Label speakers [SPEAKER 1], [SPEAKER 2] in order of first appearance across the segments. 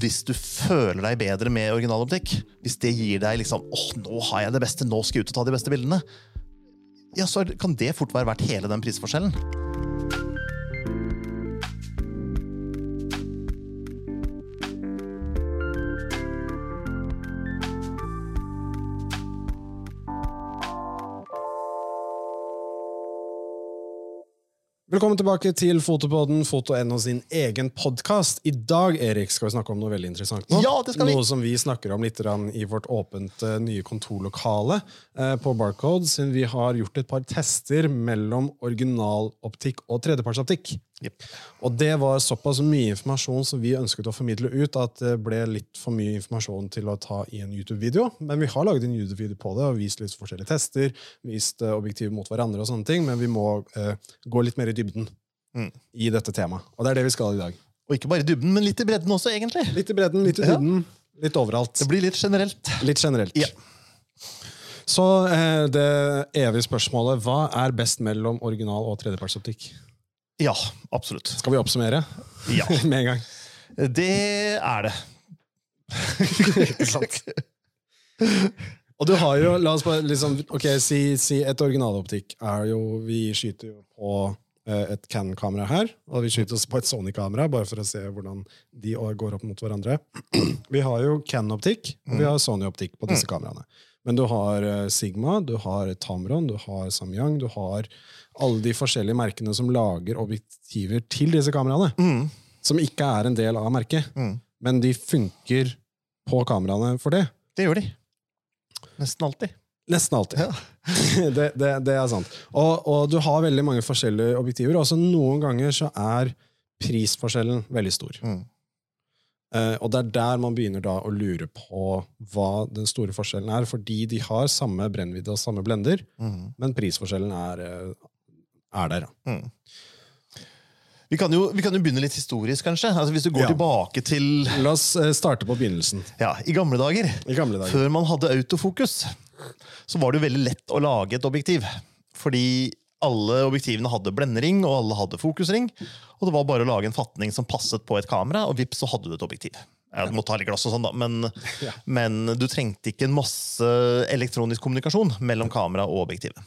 [SPEAKER 1] hvis du føler deg bedre med originaloptikk, hvis det gir deg liksom åh, nå har jeg det beste, nå skal jeg ut og ta de beste bildene, ja, så kan det fort være verdt hele den prisforskjellen.
[SPEAKER 2] Velkommen tilbake til Fotopodden, Foto.no sin egen podkast. I dag Erik, skal vi snakke om noe veldig interessant. nå.
[SPEAKER 1] Ja, det skal vi.
[SPEAKER 2] Noe som vi snakker om litt i vårt åpent eh, nye kontorlokale eh, på Barcode, siden vi har gjort et par tester mellom originaloptikk og tredjepartsoptikk.
[SPEAKER 1] Jepp.
[SPEAKER 2] Og det var såpass mye informasjon som vi ønsket å formidle ut, at det ble litt for mye informasjon til å ta i en YouTube-video. Men vi har laget en YouTube-video på det og vist litt forskjellige tester, vist eh, objektiv mot hverandre og sånne ting, men vi må eh, gå litt mer i dybden
[SPEAKER 1] Mm.
[SPEAKER 2] i dette temaet. Og det er det vi skal i dag.
[SPEAKER 1] Og ikke bare i dybden, men litt i bredden også, egentlig.
[SPEAKER 2] Litt i bredden, litt i
[SPEAKER 1] Ja.
[SPEAKER 2] dybden, litt overalt.
[SPEAKER 1] Det blir litt generelt.
[SPEAKER 2] Litt generelt.
[SPEAKER 1] Ja.
[SPEAKER 2] Så eh, det evige spørsmålet, hva er best mellom original og tredjepartsoptikk?
[SPEAKER 1] Ja, absolutt.
[SPEAKER 2] Skal vi oppsummere
[SPEAKER 1] Ja,
[SPEAKER 2] med en gang?
[SPEAKER 1] det er det.
[SPEAKER 2] Ikke sant? Og du har jo, la oss bare liksom, ok, si, si et originaloptikk er jo, vi skyter jo på eh, et Canon-kamera her, og vi skyter oss på et Sony-kamera, bare for å se hvordan de går opp mot hverandre. Vi har jo Canon-optikk, og vi har Sony-optikk på disse kameraene. Men du har eh, Sigma, du har Tamron, du har Samyang, du har alle de forskjellige merkene som lager objektiver til disse kameraene,
[SPEAKER 1] Mm.
[SPEAKER 2] som ikke er en del av merket,
[SPEAKER 1] Mm.
[SPEAKER 2] men de funker på kameraene for det.
[SPEAKER 1] Det gjør de. Nesten alltid.
[SPEAKER 2] Nesten alltid. det, det, det er sant. Og, og du har veldig mange forskjellige objektiver. Også noen ganger så er prisforskjellen veldig stor.
[SPEAKER 1] Mm.
[SPEAKER 2] Eh, og det er der man begynner da å lure på hva den store forskjellen er, fordi de har samme brennvidde og samme blender,
[SPEAKER 1] Mm.
[SPEAKER 2] men prisforskjellen er, eh, er der.
[SPEAKER 1] Mm. Vi kan, jo, vi kan jo begynne litt historisk, kanskje. Altså, hvis du går
[SPEAKER 2] Ja.
[SPEAKER 1] tilbake til
[SPEAKER 2] La oss eh, starte på begynnelsen.
[SPEAKER 1] ja, i gamle dager,
[SPEAKER 2] I gamle dager.
[SPEAKER 1] før man hadde autofokus, så var det jo veldig lett å lage et objektiv. Fordi alle objektivene hadde blendering, og alle hadde fokusring. Og det var bare å lage en fatning som passet på et kamera, og vips, så hadde du et objektiv. Du måtte ha litt glass og sånn, da, men,
[SPEAKER 2] Ja.
[SPEAKER 1] men du trengte ikke en masse elektronisk kommunikasjon mellom kamera og objektivet.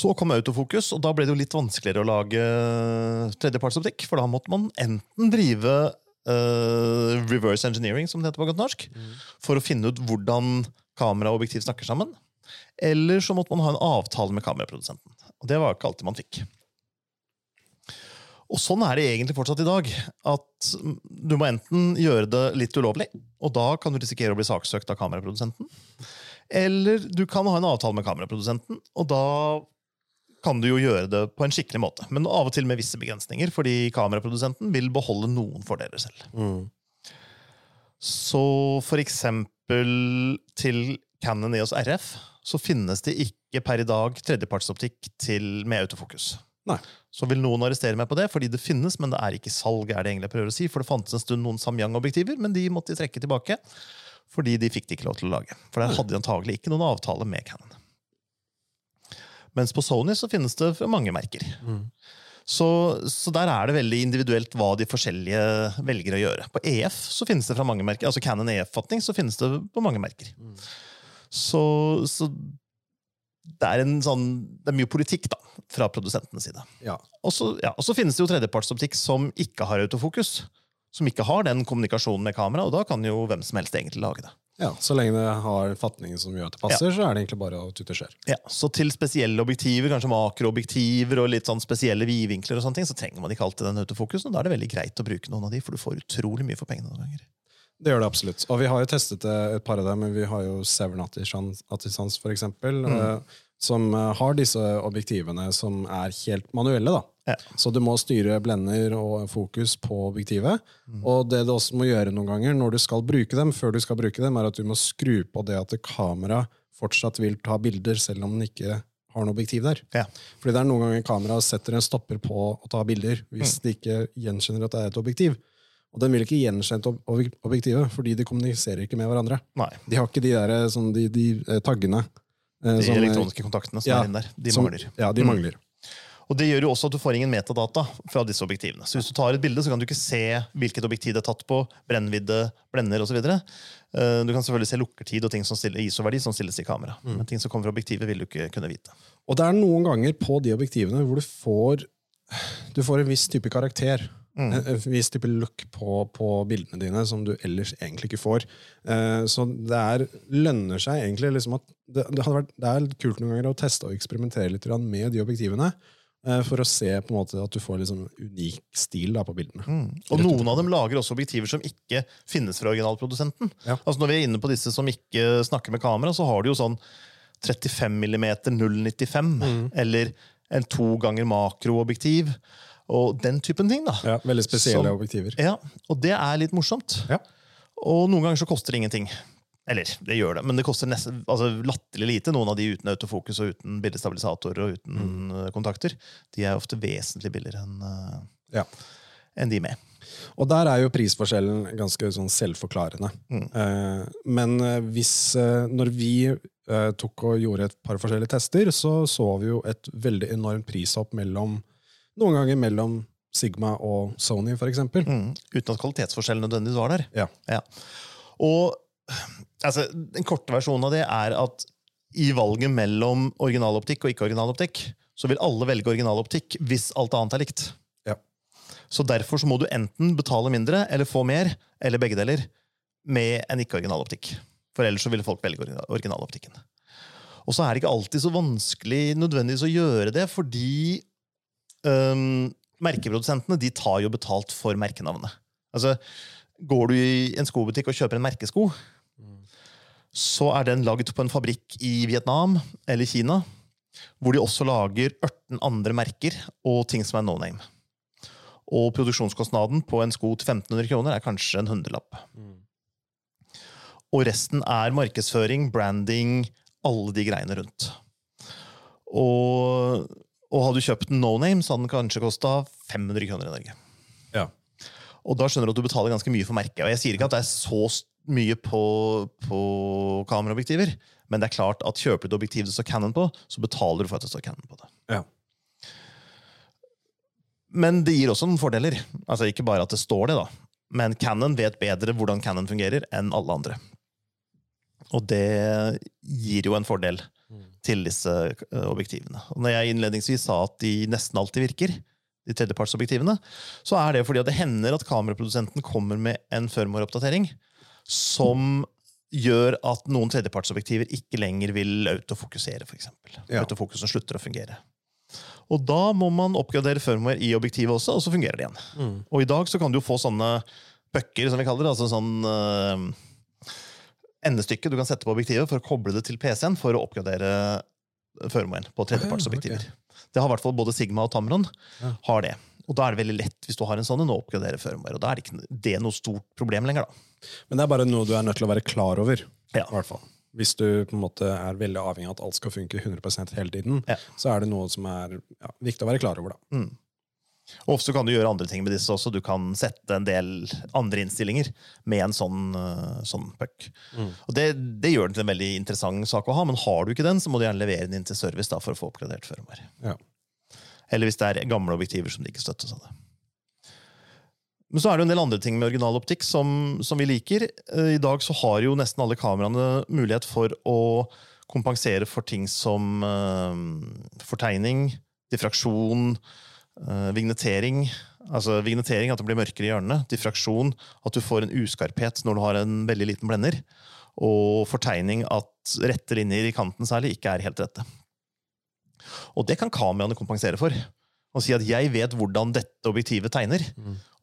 [SPEAKER 1] Så kom autofokus, og da ble det jo litt vanskeligere å lage tredjepartsoptikk. For da måtte man enten drive uh, reverse engineering, som det heter på godt norsk, for å finne ut hvordan kamera og objektiv snakker sammen. Eller så måtte man ha en avtale med kameraprodusenten. Og det var ikke alltid man fikk. Og sånn er det egentlig fortsatt i dag. At du må enten gjøre det litt ulovlig, og da kan du risikere å bli saksøkt av kameraprodusenten. Eller du kan ha en avtale med kameraprodusenten, og da kan du jo gjøre det på en skikkelig måte. Men av og til med visse begrensninger, fordi kameraprodusenten vil beholde noen fordeler selv.
[SPEAKER 2] Mm.
[SPEAKER 1] Så for eksempel til Canon EOS RF så finnes det ikke per i dag tredjepartsoptikk til, med autofokus.
[SPEAKER 2] Nei.
[SPEAKER 1] Så vil noen arrestere meg på det, fordi det finnes, men det er ikke salg. er det egentlig jeg prøver å si, For det fantes en stund noen Samyang-objektiver, men de måtte de trekke tilbake. Fordi de fikk det ikke lov til å lage. For der hadde de antagelig ikke noen avtale med Canon. Mens på Sony så finnes det mange merker.
[SPEAKER 2] Mm.
[SPEAKER 1] Så, så der er det veldig individuelt hva de forskjellige velger å gjøre. På EF så finnes det fra mange merker, altså Canon EF-fatning så finnes det på mange merker.
[SPEAKER 2] Mm.
[SPEAKER 1] Så, så det er en sånn, det er mye politikk da, fra produsentenes side.
[SPEAKER 2] Ja.
[SPEAKER 1] Og så ja, og så finnes det jo tredjepartsoptikk som ikke har autofokus. Som ikke har den kommunikasjonen med kamera, og da kan jo hvem som helst egentlig lage det.
[SPEAKER 2] ja, Så lenge det har fatningen som gjør at det passer, så er det egentlig bare å tute skjer.
[SPEAKER 1] Ja, så til spesielle objektiver, kanskje makroobjektiver og litt sånn spesielle vidvinkler, og sånne ting, så trenger man ikke alltid den autofokusen. og Da er det veldig greit å bruke noen av de, for du får utrolig mye for pengene noen ganger.
[SPEAKER 2] Det gjør det absolutt. Og vi har jo testet et par av dem. Vi har jo Severn Attisans, for eksempel, eh, som eh, har disse objektivene som er helt manuelle. da.
[SPEAKER 1] Ja.
[SPEAKER 2] Så du må styre blender og fokus på objektivet. Og det du også må gjøre noen ganger når du skal bruke dem, før du skal bruke dem, er at du må skru på det at kamera fortsatt vil ta bilder, selv om den ikke har noe objektiv der.
[SPEAKER 1] Ja.
[SPEAKER 2] Fordi det er noen ganger kamera setter en stopper på å ta bilder hvis det ikke gjenkjenner at det er et objektiv. Og den vil ikke gjenkjenne ob- ob- objektivet, fordi de kommuniserer ikke med hverandre.
[SPEAKER 1] Nei,
[SPEAKER 2] De har ikke de, der, eh, sånn, de, de eh, taggene. eh,
[SPEAKER 1] de
[SPEAKER 2] som, eh,
[SPEAKER 1] elektroniske kontaktene som
[SPEAKER 2] ja,
[SPEAKER 1] er inne der, de
[SPEAKER 2] som-
[SPEAKER 1] mangler.
[SPEAKER 2] Ja, de
[SPEAKER 1] Mm.
[SPEAKER 2] mangler.
[SPEAKER 1] Og Det gjør jo også at du får ingen metadata fra disse objektivene. Så Hvis du tar et bilde, så kan du ikke se hvilket objektiv det er tatt på, brennvidde, blender osv. Du kan selvfølgelig se lukkertid og ting som stiller ISO-verdi som stilles i kamera. Men ting som kommer fra objektivet, vil du ikke kunne vite.
[SPEAKER 2] Og det er noen ganger på de objektivene hvor du får, du får en viss type karakter. En, en viss type look på, på bildene dine som du ellers egentlig ikke får. Eh, så det er, lønner seg egentlig liksom at det, det, hadde vært, det er kult noen ganger å teste og eksperimentere litt med de objektivene. eh, For å se på en måte at du får en sånn unik stil da, på bildene.
[SPEAKER 1] Og noen av dem lager også objektiver som ikke finnes fra originalprodusenten.
[SPEAKER 2] Ja.
[SPEAKER 1] Altså Når vi er inne på disse som ikke snakker med kamera, så har du jo sånn 35 mm 095, eller en to ganger makroobjektiv, og den typen ting. da.
[SPEAKER 2] Ja, veldig spesielle
[SPEAKER 1] Som-
[SPEAKER 2] objektiver.
[SPEAKER 1] Ja, Og det er litt morsomt.
[SPEAKER 2] Ja.
[SPEAKER 1] Og noen ganger så koster det ingenting. Eller, det gjør det, men det koster nesten, altså, latterlig lite. Noen av de uten autofokus og uten bildestabilisator og uten
[SPEAKER 2] Mm.
[SPEAKER 1] eh, kontakter. De er ofte vesentlig billigere enn eh,
[SPEAKER 2] Ja.
[SPEAKER 1] en de med.
[SPEAKER 2] Og der er jo prisforskjellen ganske sånn selvforklarende. Eh, men eh, hvis Når vi eh, tok og gjorde et par forskjellige tester, så så vi jo et veldig enormt prishopp mellom Noen ganger mellom Sigma og Sony, eksempel.
[SPEAKER 1] Mm. Uten at kvalitetsforskjellen nødvendigvis var der.
[SPEAKER 2] Ja.
[SPEAKER 1] Og altså, Den korte versjonen av det er at i valget mellom originaloptikk og ikke-originaloptikk, så vil alle velge originaloptikk hvis alt annet er likt.
[SPEAKER 2] Ja.
[SPEAKER 1] Så derfor så må du enten betale mindre eller få mer, eller begge deler, med en ikke-originaloptikk. For ellers så ville folk velge originaloptikken. Og så er det ikke alltid så vanskelig nødvendigvis å gjøre det, fordi øhm, merkeprodusentene de tar jo betalt for merkenavnet. Altså, Går du i en skobutikk og kjøper en merkesko, så er den lagd på en fabrikk i Vietnam eller Kina, hvor de også lager 18 andre merker og ting som er no name. Og produksjonskostnaden på en sko til 1500 kroner er kanskje en hundrelapp. Og resten er markedsføring, branding, alle de greiene rundt. Og, og hadde du kjøpt en no name, så hadde den kanskje kosta 500 kroner i Norge.
[SPEAKER 2] Ja.
[SPEAKER 1] Og da skjønner du at du betaler ganske mye for merket. Og jeg sier ikke at det er så mye på, på kameraobjektiver, men det er klart at kjøper du et objektiv det står Canon på, så betaler du for at det står Canon på det.
[SPEAKER 2] Ja.
[SPEAKER 1] Men det gir også noen fordeler. Altså Ikke bare at det står det, da. Men Canon vet bedre hvordan Canon fungerer enn alle andre. Og det gir jo en fordel til disse eh, objektivene. Og når jeg innledningsvis sa at de nesten alltid virker, de tredjepartsobjektivene, så er det fordi det hender at kameraprodusenten kommer med en firmware-oppdatering som gjør at noen tredjepartsobjektiver ikke lenger vil autofokusere, f.eks.
[SPEAKER 2] Ja.
[SPEAKER 1] Autofokusen slutter å fungere. Og da må man oppgradere firmware i objektivet også, og så fungerer det igjen. Og i dag så kan du få sånne pucker, som vi kaller det, altså sånn uh, endestykke du kan sette på objektivet for å koble det til PC-en for å oppgradere føremålen på tredjepartsobjektiver. Det har i hvert fall både Sigma og Tamron.
[SPEAKER 2] Ja.
[SPEAKER 1] har det. Og da er det veldig lett hvis du har en sånn, å oppgradere firmware. Og da er det ikke det er noe stort problem lenger. da.
[SPEAKER 2] Men det er bare noe du er nødt til å være klar over.
[SPEAKER 1] Ja.
[SPEAKER 2] i hvert fall. Hvis du på en måte er veldig avhengig av at alt skal funke 100% hele tiden,
[SPEAKER 1] Ja.
[SPEAKER 2] så er det noe som er ja, viktig å være klar over. da.
[SPEAKER 1] Og ofte kan du gjøre andre ting med disse også. Du kan sette en del andre innstillinger med en sånn, uh, sånn puck. Og det, det gjør den til en veldig interessant sak å ha, men har du ikke den, så må du gjerne levere den inn til service da, for å få oppgradert firmware.
[SPEAKER 2] Ja.
[SPEAKER 1] Eller hvis det er gamle objektiver som de ikke støttes av det. Men så er det en del andre ting med originaloptikk som, som vi liker. Eh, I dag så har jo nesten alle kameraene mulighet for å kompensere for ting som uh, fortegning, diffraksjon, eh, vignettering. Altså vignettering, at det blir mørkere i hjørnene. Diffraksjon, at du får en uskarphet når du har en veldig liten blender. Og fortegning, at rette linjer i kanten særlig ikke er helt rette. Og det kan kameraene kompensere for. Og si at jeg vet hvordan dette objektivet tegner,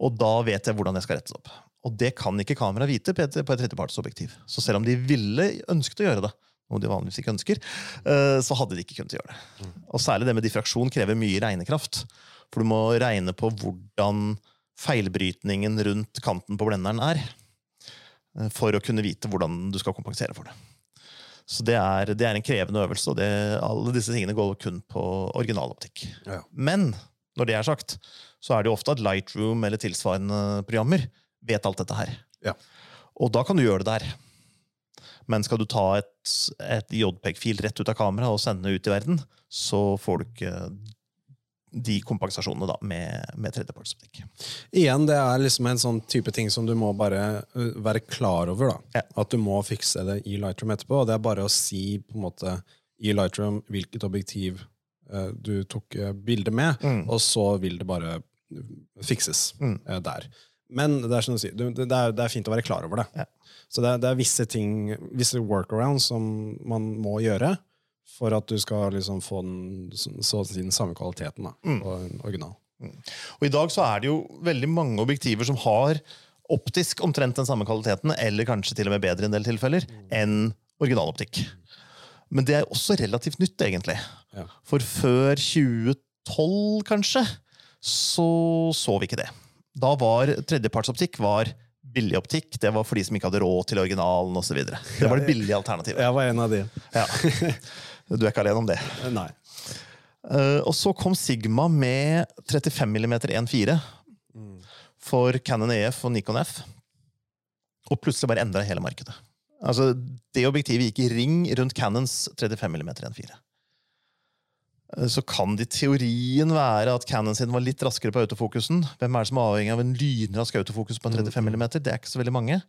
[SPEAKER 1] og da vet jeg hvordan jeg skal rette det opp. Og det kan ikke kamera vite på et på et tredjepartsobjektiv. Så selv om de ville ønsket å gjøre det, noe de vanligvis ikke ønsker, eh, så hadde de ikke kunnet gjøre det. Og særlig det med diffraksjon krever mye regnekraft. For du må regne på hvordan feilbrytningen rundt kanten på blenderen er. eh, For å kunne vite hvordan du skal kompensere for det. Så det er, det er en krevende øvelse, og det, alle disse tingene går kun på originaloptikk.
[SPEAKER 2] Ja.
[SPEAKER 1] Men når det er sagt, så er det jo ofte at Lightroom eller tilsvarende programmer vet alt dette her.
[SPEAKER 2] Ja.
[SPEAKER 1] Og da kan du gjøre det der. Men skal du ta et, et JPEG-fil rett ut av kameraet og sende det ut i verden, så får du ikke de kompensasjonene da, med, med tredjepartsoptikk.
[SPEAKER 2] Igjen, det er liksom en sånn type ting som du må bare være klar over. da.
[SPEAKER 1] Ja.
[SPEAKER 2] At du må fikse det i Lightroom etterpå. og Det er bare å si på en måte i Lightroom hvilket objektiv uh, du tok uh, bilde med,
[SPEAKER 1] Mm.
[SPEAKER 2] og så vil det bare fikses
[SPEAKER 1] Mm.
[SPEAKER 2] uh, der. Men det er sånn sier, det, er, det er fint å være klar over det.
[SPEAKER 1] Ja.
[SPEAKER 2] Så det er, det er visse ting, visse workarounds som man må gjøre for at du skal liksom få den, så den samme kvaliteten da,
[SPEAKER 1] Mm.
[SPEAKER 2] på en original.
[SPEAKER 1] Og i dag så er det jo veldig mange objektiver som har optisk omtrent den samme kvaliteten, eller kanskje til og med bedre i en del tilfeller, enn originaloptikk. Men det er også relativt nytt, egentlig.
[SPEAKER 2] Ja.
[SPEAKER 1] For før 2012, kanskje, så så vi ikke det. Da var tredjepartsoptikk var billig optikk. Det var for de som ikke hadde råd til originalen osv. Det var det billige alternativet.
[SPEAKER 2] Jeg var en av de.
[SPEAKER 1] Ja. Du er ikke alene om det.
[SPEAKER 2] Nei.
[SPEAKER 1] Eh, og så kom Sigma med 35 mm 1.4 for Canon EF og Nikon F. Og plutselig bare endra hele markedet. Altså, Det objektivet gikk i ring rundt Canons 35 mm 1.4. Eh, Så kan det i teorien være at Canon sin var litt raskere på autofokusen. Hvem er det som er avhengig av en lynrask autofokus på en 35 mm? Det er ikke så veldig mange.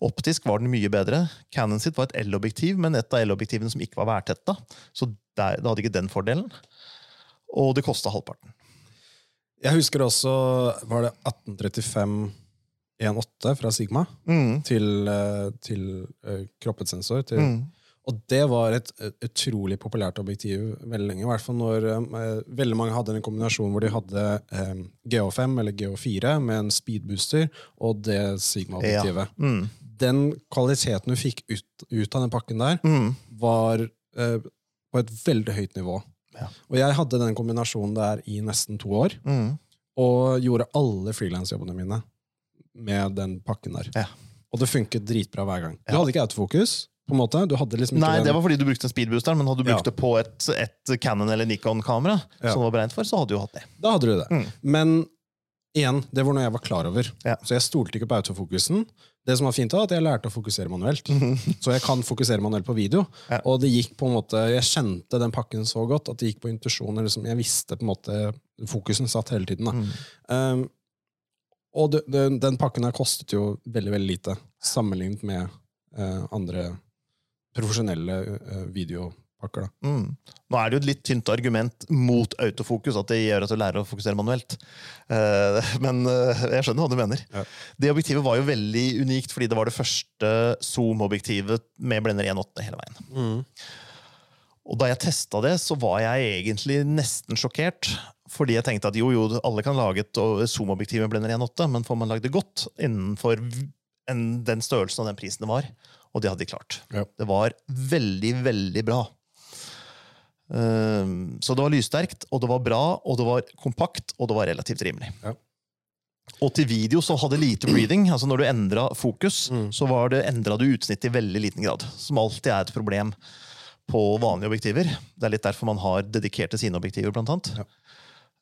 [SPEAKER 1] Optisk var den mye bedre. Canon sitt var et L-objektiv, men et av L-objektivene som ikke var værtetta. Så der, det hadde ikke den fordelen. Og det kosta halvparten.
[SPEAKER 2] Jeg husker også var det 1835 1.8 fra Sigma
[SPEAKER 1] Mm.
[SPEAKER 2] til, eh, til eh, kroppet sensor. Til,
[SPEAKER 1] Mm.
[SPEAKER 2] Og det var et, utrolig populært objektiv veldig lenge. I hvert fall når eh, veldig mange hadde en kombinasjon hvor de hadde eh, GH5 eller GH4 med en speedbooster og det Sigma-objektivet.
[SPEAKER 1] Mm.
[SPEAKER 2] Den kvaliteten du fikk ut, ut av den pakken der,
[SPEAKER 1] Mm.
[SPEAKER 2] var eh, på et veldig høyt nivå.
[SPEAKER 1] Ja.
[SPEAKER 2] Og jeg hadde den kombinasjonen der i nesten to år,
[SPEAKER 1] Mm.
[SPEAKER 2] og gjorde alle frilansjobbene mine med den pakken der.
[SPEAKER 1] Ja.
[SPEAKER 2] Og det funket dritbra hver gang. Du hadde ikke autofokus, på en måte. Liksom
[SPEAKER 1] Nei,
[SPEAKER 2] den-
[SPEAKER 1] det var fordi du brukte en speedbooster, men hadde du brukt det på et, et Canon eller Nikon-kamera, som det var beregnet for, så hadde du hatt det.
[SPEAKER 2] Da hadde du det.
[SPEAKER 1] Mm.
[SPEAKER 2] Men igjen, det var noe jeg var klar over.
[SPEAKER 1] Ja.
[SPEAKER 2] Så jeg stolte ikke på autofokusen. Det som var fint, var at jeg lærte å fokusere manuelt. Så jeg kan fokusere manuelt på video.
[SPEAKER 1] Ja.
[SPEAKER 2] Og det gikk på en måte, jeg kjente den pakken så godt at det gikk på intuisjon. Liksom, jeg visste på en måte Fokusen satt hele tiden.
[SPEAKER 1] Mm.
[SPEAKER 2] Um, og det, det, den pakken her kostet jo veldig veldig lite, sammenlignet med uh, andre profesjonelle eh, videopakker. Da.
[SPEAKER 1] Mm. Nå er det jo et litt tynt argument mot autofokus, at det gjør at du lærer å fokusere manuelt. Uh, men uh, jeg skjønner hva du mener.
[SPEAKER 2] Ja.
[SPEAKER 1] Det objektivet var jo veldig unikt, fordi det var det første Zoom-objektivet med blender 1.8 hele veien. Og da jeg testa det, så var jeg egentlig nesten sjokkert. Fordi jeg tenkte at jo, jo, alle kan lage et zoom-objektiv med blender 1.8, men får man lagd det godt innenfor en, den størrelsen og den prisen det var, og det hadde de klart.
[SPEAKER 2] Ja.
[SPEAKER 1] Det var veldig, veldig bra. Um, så det var lyssterkt, og det var bra, og det var kompakt, og det var relativt rimelig.
[SPEAKER 2] Ja.
[SPEAKER 1] Og til video så hadde lite breathing. altså Når du endra fokus,
[SPEAKER 2] Mm.
[SPEAKER 1] så var det, endra du utsnittet i veldig liten grad. Som alltid er et problem på vanlige objektiver. Det er litt derfor man har dedikerte sine objektiver, blant annet.
[SPEAKER 2] Ja.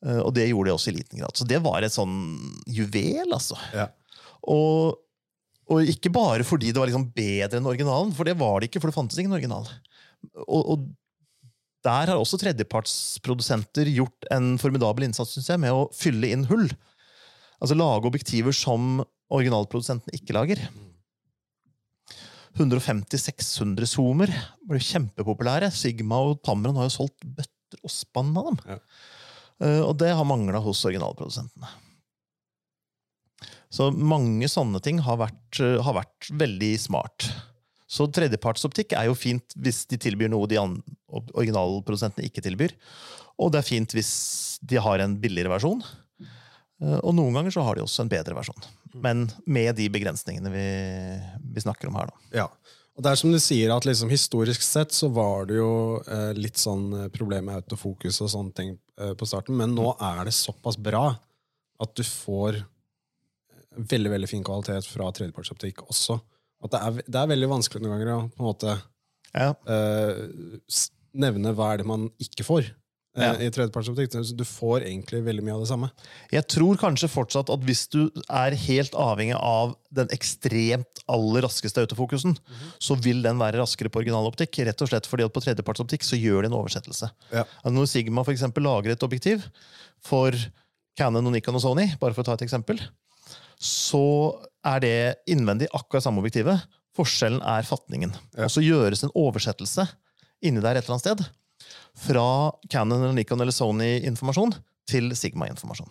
[SPEAKER 1] Eh, Og det gjorde det også i liten grad. Så det var et sånn juvel, altså.
[SPEAKER 2] Ja.
[SPEAKER 1] Og, og ikke bare fordi det var liksom bedre enn originalen, for det var det ikke, for det fantes ingen original. Og, og der har også tredjepartsprodusenter gjort en formidabel innsats synes jeg, med å fylle inn hull. Altså lage objektiver som originalprodusenten ikke lager. 150-600 zoomer ble kjempepopulære. Sigma og Tamron har jo solgt bøtter og spann av dem.
[SPEAKER 2] Ja.
[SPEAKER 1] Eh, og det har mangla hos originalprodusentene. Så mange sånne ting har vært, eh, har vært veldig smart. Så tredjepartsoptikk er jo fint hvis de tilbyr noe de an- originalprodusentene ikke tilbyr. Og det er fint hvis de har en billigere versjon. Eh, Og noen ganger så har de også en bedre versjon. Men med de begrensningene vi, vi snakker om her. da.
[SPEAKER 2] Ja. Og det er som du sier, at liksom historisk sett så var det jo eh, litt sånn eh, problem med autofokus og sånne ting eh, på starten, men nå er det såpass bra at du får eh, veldig veldig fin kvalitet fra tredjepartsoptikk også. At det er, det er veldig vanskelig noen ganger å på en måte
[SPEAKER 1] Ja.
[SPEAKER 2] eh, nevne hva er det man ikke får. eh,
[SPEAKER 1] Ja.
[SPEAKER 2] i tredjepartsoptikk. Du får egentlig veldig mye av det samme.
[SPEAKER 1] Jeg tror kanskje fortsatt at hvis du er helt avhengig av den ekstremt aller raskeste autofokusen, så vil den være raskere på originaloptikk. Rett og slett fordi at på tredjepartsoptikk så gjør de en oversettelse.
[SPEAKER 2] Ja.
[SPEAKER 1] Altså Når Sigma for eksempel lager et objektiv for Canon, og Nikon og Sony, bare for å ta et eksempel, så er det innvendig akkurat samme objektivet. Forskjellen er fatningen.
[SPEAKER 2] Ja.
[SPEAKER 1] Og så gjøres en oversettelse inni der et eller annet sted fra Canon, eller Nikon eller Sony-informasjon til Sigma-informasjon.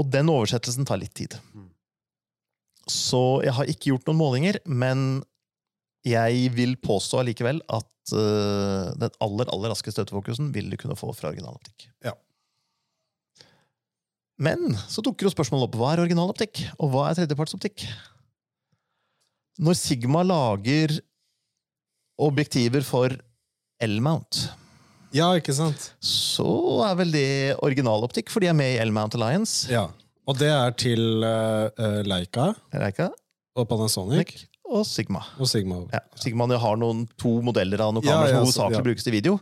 [SPEAKER 1] Og den oversettelsen tar litt tid. Så jeg har ikke gjort noen målinger, men jeg vil påstå allikevel at uh, den aller aller raskeste støtefokusen vil du kunne få fra originaloptikk.
[SPEAKER 2] Ja.
[SPEAKER 1] Men så dukker jo spørsmålet opp hva er originaloptikk, og hva er tredjepartsoptikk? Når Sigma lager objektiver for L-mount,
[SPEAKER 2] Ja, ikke sant?
[SPEAKER 1] så er vel det originaloptikk, for de er med i L-mount Alliance.
[SPEAKER 2] Ja. Og det er til eh, eh, Leica
[SPEAKER 1] Leica,
[SPEAKER 2] og Panasonic
[SPEAKER 1] Nick og Sigma.
[SPEAKER 2] og Sigma.
[SPEAKER 1] Ja, Sigma har noen to modeller av noen
[SPEAKER 2] Ja,
[SPEAKER 1] kameraer
[SPEAKER 2] ja,
[SPEAKER 1] som hovedsakelig
[SPEAKER 2] ja.
[SPEAKER 1] brukes til video.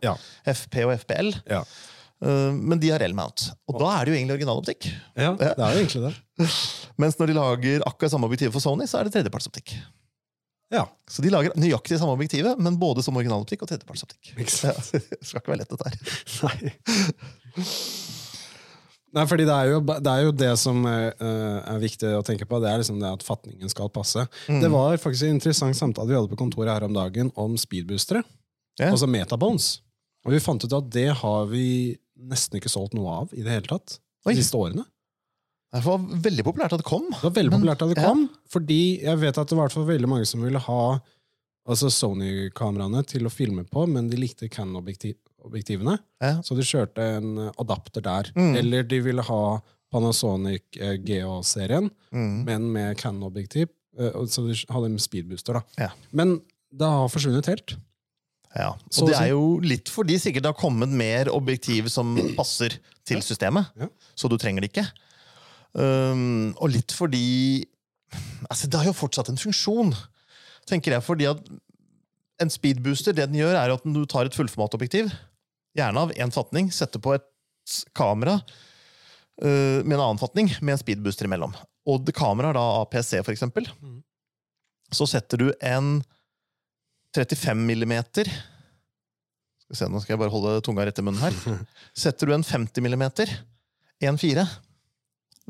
[SPEAKER 1] FP og FPL.
[SPEAKER 2] Ja.
[SPEAKER 1] Uh, men de har L-mount. Og da er det jo egentlig originaloptikk.
[SPEAKER 2] ja, det er jo egentlig det.
[SPEAKER 1] Mens når de lager akkurat samme objektiv for Sony, så er det tredjepartsoptikk.
[SPEAKER 2] Ja.
[SPEAKER 1] Så de lager nøyaktig samme objektivet, men både som originaloptikk og tredjepartsoptikk. Ja, skal ikke være lett, dette her.
[SPEAKER 2] Nei. Nei, fordi det er jo det, er jo det som eh, er viktig å tenke på. Det er liksom det at fatningen skal passe.
[SPEAKER 1] Mm.
[SPEAKER 2] Det var faktisk en interessant samtale vi hadde på kontoret her om dagen om speedboostere.
[SPEAKER 1] Yeah.
[SPEAKER 2] Altså metabones. Og vi fant ut at det har vi nesten ikke solgt noe av i det hele tatt.
[SPEAKER 1] Oi.
[SPEAKER 2] De siste årene.
[SPEAKER 1] Det var veldig populært at det kom.
[SPEAKER 2] Det var veldig
[SPEAKER 1] Men-
[SPEAKER 2] populært at det
[SPEAKER 1] ja.
[SPEAKER 2] kom, fordi jeg vet at det var veldig mange som ville ha altså Sony-kameraene til å filme på, men de likte Canon-objektivene,
[SPEAKER 1] Ja.
[SPEAKER 2] så de kjørte en adapter der.
[SPEAKER 1] Mm.
[SPEAKER 2] Eller de ville ha Panasonic eh, GA-serien,
[SPEAKER 1] Mm.
[SPEAKER 2] men med Canon-objektiv, eh, så de hadde en speedbooster. da.
[SPEAKER 1] Ja.
[SPEAKER 2] Men det har forsvunnet helt.
[SPEAKER 1] Ja,
[SPEAKER 2] Så
[SPEAKER 1] og det er jo litt fordi sikkert det har kommet mer objektiv som passer til systemet.
[SPEAKER 2] Ja.
[SPEAKER 1] Så du trenger det ikke. Um, og litt fordi altså Det har jo fortsatt en funksjon, tenker jeg. Fordi at en speedbooster det den gjør, er at du tar et fullformatobjektiv, gjerne av én fatning, setter på et kamera uh, med en annen fatning, med en speedbooster imellom. Og det kameraet da APC, for eksempel,
[SPEAKER 2] Mhm.
[SPEAKER 1] så setter du en 35 millimeter Skal se, Nå skal jeg bare holde tunga rett i munnen her. Setter du en 50 millimeter 1.4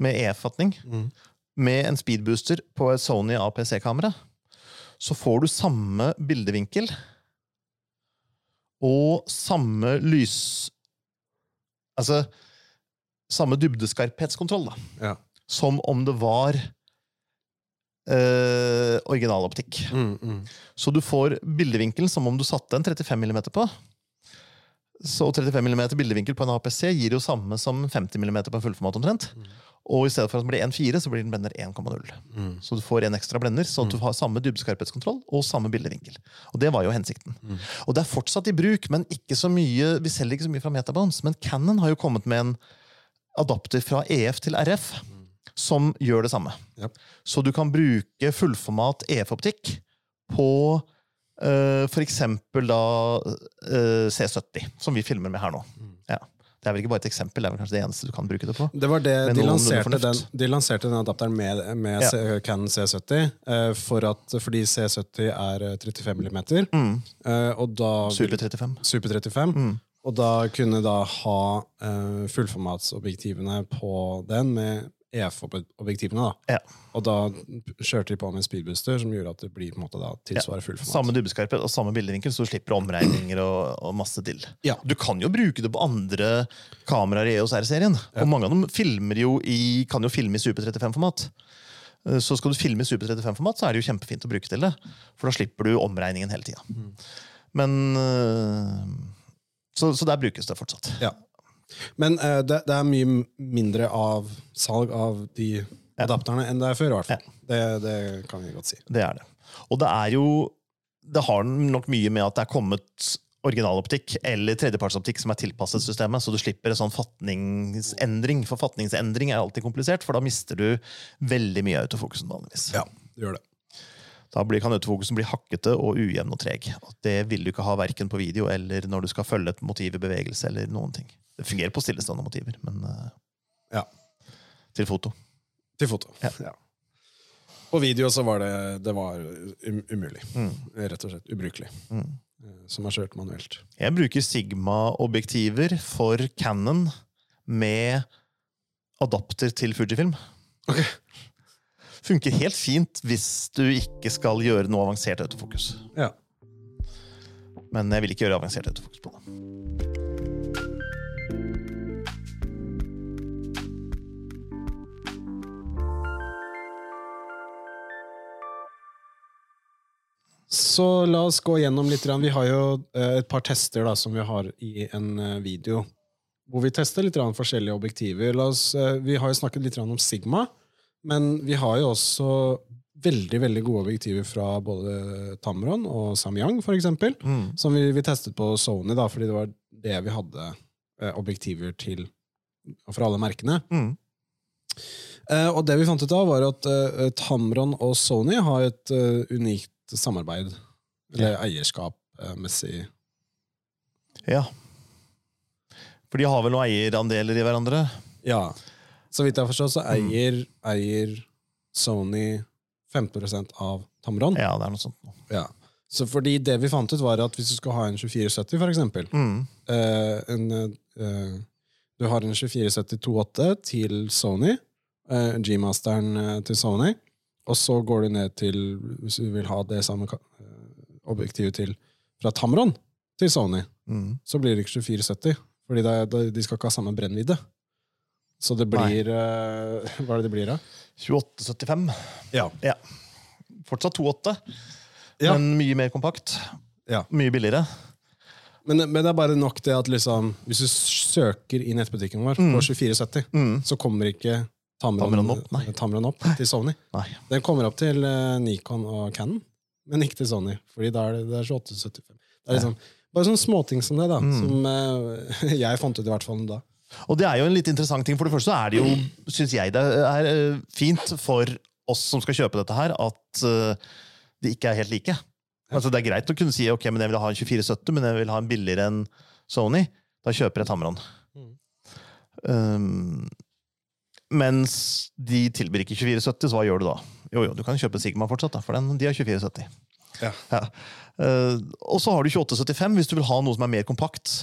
[SPEAKER 1] med E-fatning med en speedbooster på et Sony APC-kamera, så får du samme bildevinkel og samme lys... Altså samme dybdeskarphetskontroll, da.
[SPEAKER 2] Ja.
[SPEAKER 1] Som om det var eh, originaloptikk.
[SPEAKER 2] Mm, mm.
[SPEAKER 1] Så du får bildevinkelen som om du satte en 35 mm på. Så 35 mm bildevinkel på en APC gir jo samme som 50 mm på en fullformat omtrent. Og i stedet for at den blir 1,4, så blir den blender 1,0.
[SPEAKER 2] Mm.
[SPEAKER 1] Så du får en ekstra blender, så du har samme dybdeskarphetskontroll og samme bildevinkel. Og det var jo hensikten.
[SPEAKER 2] Mm.
[SPEAKER 1] Og det er fortsatt i bruk, men ikke så mye, vi selger ikke så mye fra Metabones. Men Canon har jo kommet med en adapter fra EF til RF som gjør det samme.
[SPEAKER 2] Yep.
[SPEAKER 1] Så du kan bruke fullformat EF-optikk på for eksempel da eh, C70, som vi filmer med her nå.
[SPEAKER 2] Mm.
[SPEAKER 1] Ja. Det er vel ikke bare et eksempel, det er vel kanskje det eneste du kan bruke det på.
[SPEAKER 2] Det var det de lanserte, den, de lanserte den adapteren med, med
[SPEAKER 1] Ja.
[SPEAKER 2] Canon C70, eh, for at, fordi C70 er eh, 35 mm.
[SPEAKER 1] Mm.
[SPEAKER 2] eh, og da
[SPEAKER 1] Super 35.
[SPEAKER 2] Super 35.
[SPEAKER 1] Mm.
[SPEAKER 2] Og da kunne da ha uh, fullformatsobjektivene på den med EF-objektivene. da.
[SPEAKER 1] Ja.
[SPEAKER 2] Og da kjørte de på med speedbooster som gjorde at det blir på en måte da tilsvarer fullformat.
[SPEAKER 1] Samme dybdeskarphet og samme bildevinkel, så du slipper omregninger og, og masse til.
[SPEAKER 2] Ja.
[SPEAKER 1] Du kan jo bruke det på andre kameraer i EOS R-serien. Og mange av dem filmer jo i, kan jo filme i Super 35-format. Eh, Så skal du filme i Super 35-format, så er det jo kjempefint å bruke til det. For da slipper du omregningen hele tida.
[SPEAKER 2] Mm.
[SPEAKER 1] Men eh, så, så der brukes det fortsatt.
[SPEAKER 2] Ja. Men uh, det, det er mye mindre av salg av de adapterne enn det er før. i hvert fall. Det, det kan vi godt si.
[SPEAKER 1] Det er det. Og det er jo Det har nok mye med at det er kommet originaloptikk eller tredjepartsoptikk som er tilpasset systemet, så du slipper en sånn fatningsendring. For fatningsendring er alltid komplisert, for da mister du veldig mye av autofokusen vanligvis.
[SPEAKER 2] Ja, det gjør det.
[SPEAKER 1] Da blir, kan autofokusen bli hakkete og ujevn og treg. Og det vil du ikke ha verken på video eller når du skal følge et motiv i bevegelse. eller noen ting. Det fungerer på stillestående motiver, men eh,
[SPEAKER 2] Ja.
[SPEAKER 1] til foto.
[SPEAKER 2] Til foto.
[SPEAKER 1] Ja.
[SPEAKER 2] Ja. På video så var det, det var um, umulig.
[SPEAKER 1] Mm.
[SPEAKER 2] Rett og slett ubrukelig.
[SPEAKER 1] Mm.
[SPEAKER 2] Eh, Som er kjørt manuelt.
[SPEAKER 1] Jeg bruker Sigma-objektiver for Canon med adapter til Fujifilm.
[SPEAKER 2] Ok.
[SPEAKER 1] Funker helt fint hvis du ikke skal gjøre noe avansert autofokus.
[SPEAKER 2] Ja.
[SPEAKER 1] Men jeg vil ikke gjøre avansert autofokus på det.
[SPEAKER 2] Så la oss gå gjennom litt. Vi har jo eh, et par tester da, som vi har i en eh, video. Hvor vi tester litt forskjellige objektiver. Oss, eh, vi har jo snakket litt om Sigma, men vi har jo også veldig veldig gode objektiver fra både Tamron og Samyang, eksempel.
[SPEAKER 1] Mm.
[SPEAKER 2] Som vi, vi testet på Sony, da, fordi det var det vi hadde eh, objektiver til for alle merkene.
[SPEAKER 1] Mm.
[SPEAKER 2] Eh, og det vi fant ut av, var at eh, Tamron og Sony har et eh, unikt samarbeid. Eller eierskapmessig.
[SPEAKER 1] Ja. For de har vel noen eierandeler i hverandre?
[SPEAKER 2] Ja. Så vidt jeg forstår, så eier, eier Sony 15% av Tamron.
[SPEAKER 1] Ja, det er noe sånt.
[SPEAKER 2] Ja. Så fordi det vi fant ut, var at hvis du skal ha en 2470, for eksempel
[SPEAKER 1] Mm.
[SPEAKER 2] eh, en, eh, Du har en 2470 2.8 til Sony, eh, G-masteren eh, til Sony, og så går du ned til, hvis du vil ha det samme eh, objektivet til fra Tamron til Sony,
[SPEAKER 1] Mm.
[SPEAKER 2] så blir det ikke 2470, fordi det, det, de skal ikke ha samme brennvidde. Så det blir uh, Hva er det det blir, da?
[SPEAKER 1] 2875.
[SPEAKER 2] Ja.
[SPEAKER 1] Fortsatt 2.8,
[SPEAKER 2] Ja.
[SPEAKER 1] men mye mer kompakt.
[SPEAKER 2] Ja.
[SPEAKER 1] Mye billigere.
[SPEAKER 2] Men, men det er bare nok det at liksom, hvis du søker i nettbutikken vår
[SPEAKER 1] Mm.
[SPEAKER 2] på 2470,
[SPEAKER 1] Mm.
[SPEAKER 2] så kommer ikke Tamron,
[SPEAKER 1] Tamron opp, nei.
[SPEAKER 2] Tamron opp til Sony.
[SPEAKER 1] Nei.
[SPEAKER 2] Den kommer opp til uh, Nikon og Canon, men ikke til Sony. Fordi da er det, det er 2875. Det er liksom, bare sånne småting som det, da.
[SPEAKER 1] Mm.
[SPEAKER 2] Som uh, jeg fant ut i hvert fall da.
[SPEAKER 1] Og det er jo en litt interessant ting. For det første er det jo, syns jeg det er eh, fint for oss som skal kjøpe dette her, at eh, de ikke er helt like. Altså Det er greit å kunne si ok, men jeg vil ha en 2470, men jeg vil ha en billigere enn Sony. Da kjøper jeg Tamron.
[SPEAKER 2] Mm.
[SPEAKER 1] Um, mens de tilbyr ikke 2470, så hva gjør du da? Jo, jo, du kan kjøpe Sigma fortsatt, da, for den, de har 2470.
[SPEAKER 2] Ja.
[SPEAKER 1] Uh, og så har du 2875 hvis du vil ha noe som er mer kompakt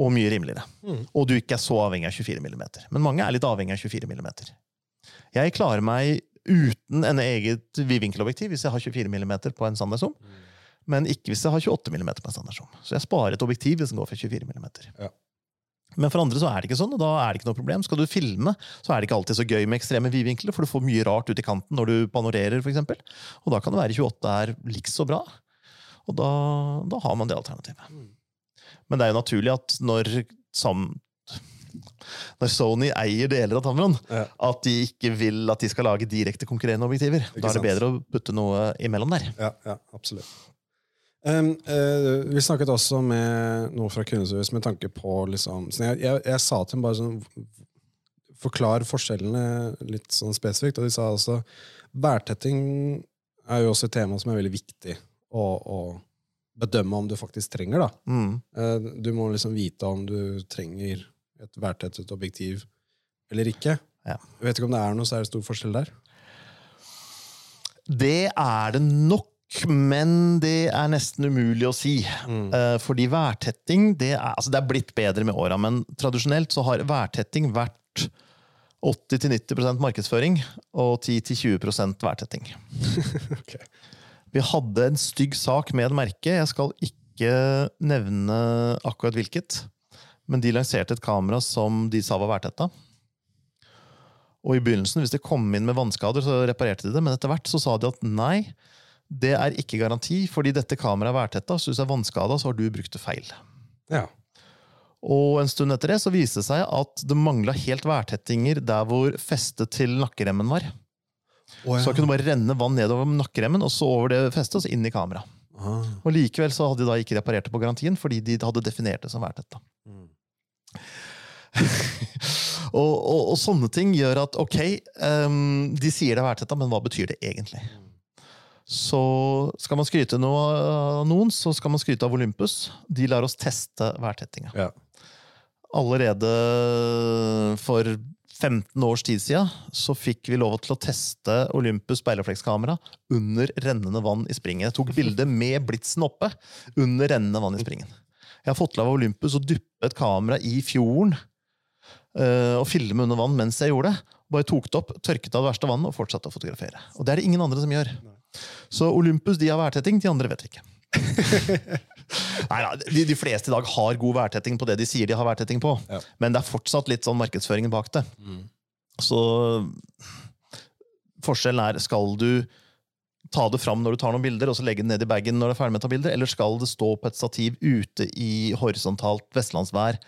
[SPEAKER 1] og mye rimeligere.
[SPEAKER 2] Mm.
[SPEAKER 1] Og du ikke er så avhengig av 24 mm. Men mange er litt avhengig av 24 mm. Jeg klarer meg uten en eget vidvinkelobjektiv hvis jeg har 24 mm på en standardzoom, men ikke hvis jeg har 28 mm på en standardzoom. Så jeg sparer et objektiv hvis den går for 24 mm.
[SPEAKER 2] Ja.
[SPEAKER 1] Men for andre så er det ikke sånn, og da er det ikke noe problem. Skal du filme, så er det ikke alltid så gøy med ekstreme vidvinkler, for du får mye rart ut i kanten når du panorerer, eksempel. Og da kan det være 28 er likså bra. Og da, da har man det alternativet. Men det er jo naturlig at når, sam, når Sony eier deler av Tamron,
[SPEAKER 2] Ja.
[SPEAKER 1] at de ikke vil at de skal lage direkte konkurrerende objektiver.
[SPEAKER 2] Ikke
[SPEAKER 1] da er det bedre å putte noe imellom der.
[SPEAKER 2] Ja, ja absolutt. Um, uh, vi snakket også med noe fra kundeservice med tanke på liksom, jeg, jeg, jeg sa til dem bare sånn Forklar forskjellene litt sånn spesifikt. Og de sa altså værtetting er jo også et tema som er veldig viktig å, å bedømme om du faktisk trenger. da.
[SPEAKER 1] Mm.
[SPEAKER 2] Eh, Du må liksom vite om du trenger et værtettet objektiv eller ikke.
[SPEAKER 1] Ja.
[SPEAKER 2] Jeg vet ikke om det er noe særlig stor forskjell der.
[SPEAKER 1] Det er det nok, men det er nesten umulig å si. Mm. Fordi værtetting det er, altså det er blitt bedre med åra, men tradisjonelt så har værtetting vært 80-90% markedsføring og 10-20 værtetting.
[SPEAKER 2] Ok.
[SPEAKER 1] Vi hadde en stygg sak med et merke. Jeg skal ikke nevne akkurat hvilket. Men de lanserte et kamera som de sa var værtetta. Og i begynnelsen, hvis det kom inn med vannskader, så reparerte de det. Men etter hvert så sa de at nei, det er ikke garanti, fordi dette kameraet er værtetta. Så hvis det er vannskada, så har du brukt det feil.
[SPEAKER 2] Ja.
[SPEAKER 1] Og en stund etter det så viste det seg at det mangla helt værtettinger der hvor festet til nakkeremmen var. Så da kunne det bare renne vann nedover nakkeremmen, og så over det festet, og så inn i kamera.
[SPEAKER 2] Ah.
[SPEAKER 1] Og likevel så hadde de da ikke reparert det på garantien, fordi de hadde definert det som værtetta.
[SPEAKER 2] Mm.
[SPEAKER 1] og, og, og sånne ting gjør at ok, um, de sier det er dette, men hva betyr det egentlig? Så skal man skryte noe av noen, så skal man skryte av Olympus. De lar oss teste værtettinga.
[SPEAKER 2] Ja.
[SPEAKER 1] Allerede for 15 års tid siden så fikk vi lov til å teste Olympus speilreflekskamera under rennende vann i springen. Jeg tok bilde med blitsen oppe under rennende vann i springen. Jeg har fått lov av Olympus å duppe et kamera i fjorden eh, og filme under vann mens jeg gjorde det. Bare tok det opp, tørket av det verste vannet og fortsatte å fotografere. Og det er det ingen andre som gjør. Så Olympus de har værtetting, de andre vet vi ikke. Nei, de, de fleste i dag har god værtetting på det de sier de har værtetting på.
[SPEAKER 2] Ja.
[SPEAKER 1] Men det er fortsatt litt sånn markedsføringen bak det. Så forskjellen er skal du ta det fram når du tar noen bilder, og så legge det ned i bagen når du er ferdig med å ta bilder, eller skal det stå på et stativ ute i horisontalt vestlandsvær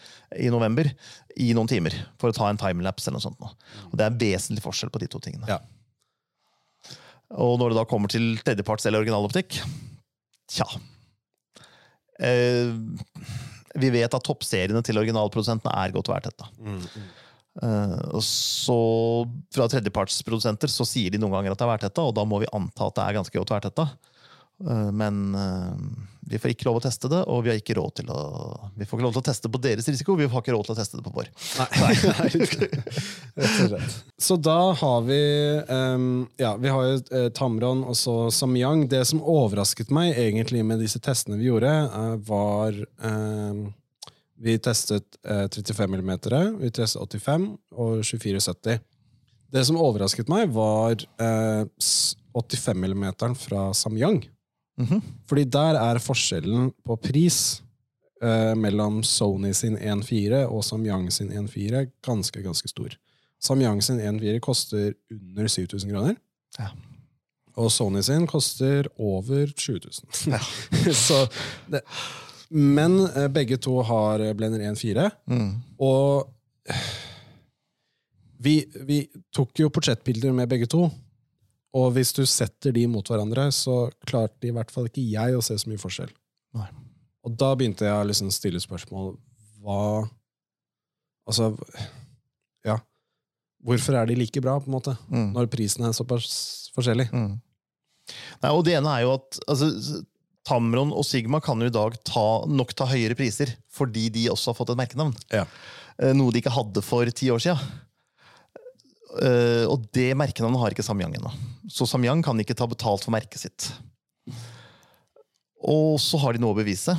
[SPEAKER 1] i november i noen timer for å ta en timelapse eller noe sånt. nå. Og det er en vesentlig forskjell på de to tingene.
[SPEAKER 2] Ja.
[SPEAKER 1] Og når det da kommer til tredjeparts eller originaloptikk, tja Vi vet at toppseriene til originalprodusentene er godt værtetta. Eh, og så Fra tredjepartsprodusenter så sier de noen ganger at det er værtetta, og da må vi anta at det er ganske godt værtetta. Eh, men eh, vi får ikke lov å teste det, og vi har ikke råd til å Vi får ikke lov til å teste på deres risiko, vi har ikke råd til å teste det på vår.
[SPEAKER 2] Nei, rett og slett. Så da har vi um, Ja, vi har jo eh, Tamron og så Samyang. Det som overrasket meg egentlig med disse testene vi gjorde, eh, var um, Vi testet uh, 35 mm, vi testet 85 og 2470. Det som overrasket meg, var uh, 85 mm fra Samyang.
[SPEAKER 1] Mhm.
[SPEAKER 2] Fordi der er forskjellen på pris eh, mellom Sony sin 1.4 og Samyang sin 1.4 ganske, ganske stor. Samyang sin 1.4 koster under 7000 kroner.
[SPEAKER 1] Ja.
[SPEAKER 2] Og Sony sin koster over 7000. Ja. Så det, men eh, begge to har Blender 1.4.
[SPEAKER 1] Mm.
[SPEAKER 2] Og vi, vi tok jo portrettbilder med begge to. Og hvis du setter de mot hverandre, så klarte i hvert fall ikke jeg å se så mye forskjell.
[SPEAKER 1] Nei.
[SPEAKER 2] Og da begynte jeg å liksom stille spørsmål Hva Altså Ja. Hvorfor er de like bra, på en måte?
[SPEAKER 1] Mm.
[SPEAKER 2] Når prisen er såpass forskjellig?
[SPEAKER 1] Mm. Nei, og det ene er jo at altså, Tamron og Sigma kan jo i dag ta, nok ta høyere priser fordi de også har fått et merkenavn.
[SPEAKER 2] Ja.
[SPEAKER 1] Eh, Noe de ikke hadde for ti år siden. Eh, og det merkenavnet har ikke Samyang ennå. Så Samyang kan ikke ta betalt for merket sitt. Og så har de noe å bevise.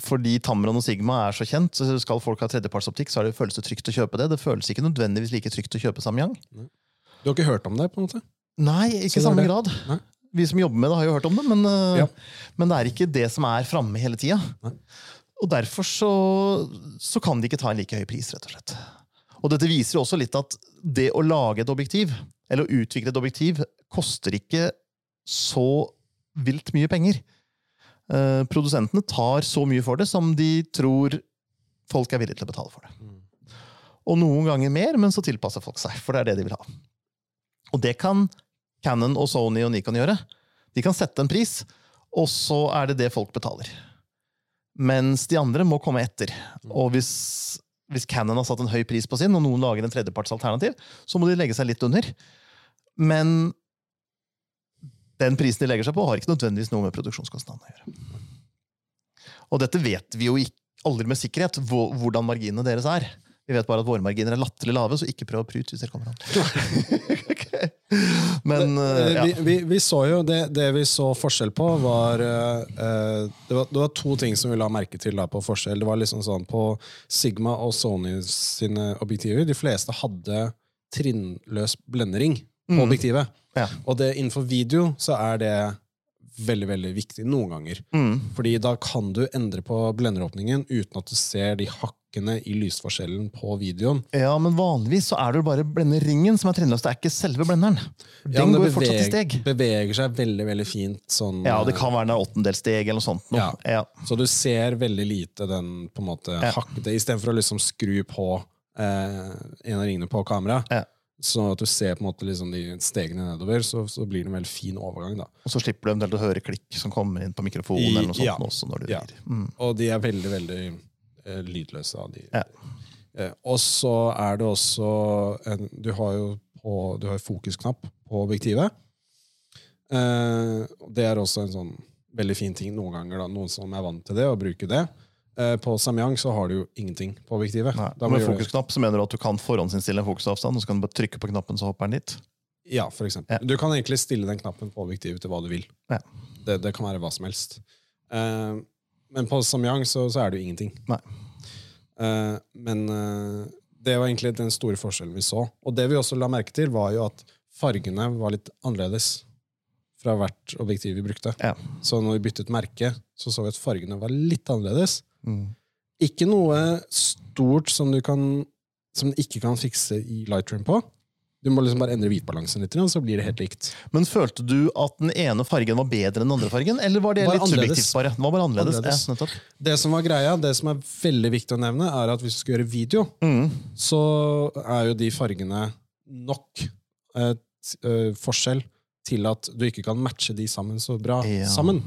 [SPEAKER 1] Fordi Tamron og Sigma er så kjent, så skal folk ha tredjepartsoptikk, så er det føles det trygt å kjøpe det. Det føles ikke nødvendigvis like trygt å kjøpe Samyang.
[SPEAKER 2] Du har ikke hørt om det? på en måte?
[SPEAKER 1] Nei, ikke i samme
[SPEAKER 2] det.
[SPEAKER 1] grad.
[SPEAKER 2] Nei.
[SPEAKER 1] Vi som jobber med det, har jo hørt om det, men, øh,
[SPEAKER 2] Ja.
[SPEAKER 1] men det er ikke det som er framme hele tida. Og derfor så, så kan de ikke ta en like høy pris, rett og slett. Og dette viser jo også litt at det å lage et objektiv, eller å utvikle et objektiv, koster ikke så vilt mye penger. Eh, produsentene tar så mye for det som de tror folk er villige til å betale for det. Og noen ganger mer, men så tilpasser folk seg, for det er det de vil ha. Og det kan Canon og Sony og Nikon gjøre. De kan sette en pris, og så er det det folk betaler. Mens de andre må komme etter. Og hvis, hvis Canon har satt en høy pris på sin, og noen lager en tredjepartsalternativ, så må de legge seg litt under. Men den prisen de legger seg på, har ikke nødvendigvis noe med produksjonskostnadene å gjøre. Og dette vet vi jo ikke, aldri med sikkerhet, hvordan marginene deres er. Vi vet bare at våre marginer er latterlig lave, så ikke prøv å prute hvis dere kommer an. Men eh, ja.
[SPEAKER 2] vi, vi, vi så jo det, det vi så forskjell på, var, eh, det var Det var to ting som vi la merke til da på forskjell. Det var liksom sånn På Sigma og Sony sine objektiver, de fleste hadde trinnløs blendering på
[SPEAKER 1] Mm.
[SPEAKER 2] objektivet.
[SPEAKER 1] Ja.
[SPEAKER 2] Og det, innenfor video så er det veldig veldig viktig noen ganger.
[SPEAKER 1] Mm.
[SPEAKER 2] Fordi da kan du endre på blenderåpningen uten at du ser de hakkene i lysforskjellen på videoen.
[SPEAKER 1] ja, men vanligvis så er det jo bare blenderingen som er trinnløs. Det er ikke selve blenderen. Den
[SPEAKER 2] Ja,
[SPEAKER 1] går
[SPEAKER 2] beveger,
[SPEAKER 1] fortsatt i steg.
[SPEAKER 2] beveger seg veldig veldig fint. Sånn,
[SPEAKER 1] Ja, det kan være en åttendelssteg eller noe sånt. Noe.
[SPEAKER 2] Ja.
[SPEAKER 1] Ja.
[SPEAKER 2] Så du ser veldig lite den på en måte
[SPEAKER 1] Ja.
[SPEAKER 2] hakkete, istedenfor å liksom skru på eh, en av ringene på kameraet.
[SPEAKER 1] Ja.
[SPEAKER 2] Så at du ser på en måte liksom de stegene nedover, så, så blir det en veldig fin overgang. da.
[SPEAKER 1] Og så slipper du eventuelt å høre klikk som kommer inn på mikrofonen.
[SPEAKER 2] I-
[SPEAKER 1] eller noe sånt
[SPEAKER 2] ja.
[SPEAKER 1] også når du
[SPEAKER 2] Ja.
[SPEAKER 1] Mm.
[SPEAKER 2] Og de er veldig, veldig eh, lydløse. av de.
[SPEAKER 1] Ja.
[SPEAKER 2] Eh, og så er det også en, Du har jo på, du har fokusknapp på objektivet. Eh, det er også en sånn veldig fin ting noen ganger. da, Noen som er vant til det, og bruker det. Eh, på Samyang så har du jo ingenting på objektivet.
[SPEAKER 1] Nei.
[SPEAKER 2] Da
[SPEAKER 1] Med fokusknapp så mener du at du kan forhåndsinnstille en fokusavstand, og så kan du bare trykke på knappen, så hopper den dit?
[SPEAKER 2] Ja, for eksempel.
[SPEAKER 1] Ja.
[SPEAKER 2] Du kan egentlig stille den knappen på objektivet til hva du vil.
[SPEAKER 1] Ja.
[SPEAKER 2] Det, det kan være hva som helst. Uh, men på Samyang så, så er det jo ingenting. Eh, men uh, det var egentlig den store forskjellen vi så. Og det vi også la merke til, var jo at fargene var litt annerledes fra hvert objektiv vi brukte.
[SPEAKER 1] Ja.
[SPEAKER 2] Så når vi byttet merke, så så vi at fargene var litt annerledes.
[SPEAKER 1] Mm.
[SPEAKER 2] Ikke noe stort som du kan som du ikke kan fikse i Lightroom på. Du må liksom bare endre hvitbalansen litt, så blir det helt likt.
[SPEAKER 1] Men følte du at den ene fargen var bedre enn den andre fargen? Eller var det
[SPEAKER 2] Bare
[SPEAKER 1] litt
[SPEAKER 2] annerledes.
[SPEAKER 1] subjektivt? bare? Den var bare annerledes.
[SPEAKER 2] Annerledes.
[SPEAKER 1] Ja.
[SPEAKER 2] Det som var greia, det som er veldig viktig å nevne, er at hvis du skal gjøre video,
[SPEAKER 1] Mm.
[SPEAKER 2] så er jo de fargene nok t- eh, forskjell til at du ikke kan matche de sammen så bra
[SPEAKER 1] Ja.
[SPEAKER 2] sammen.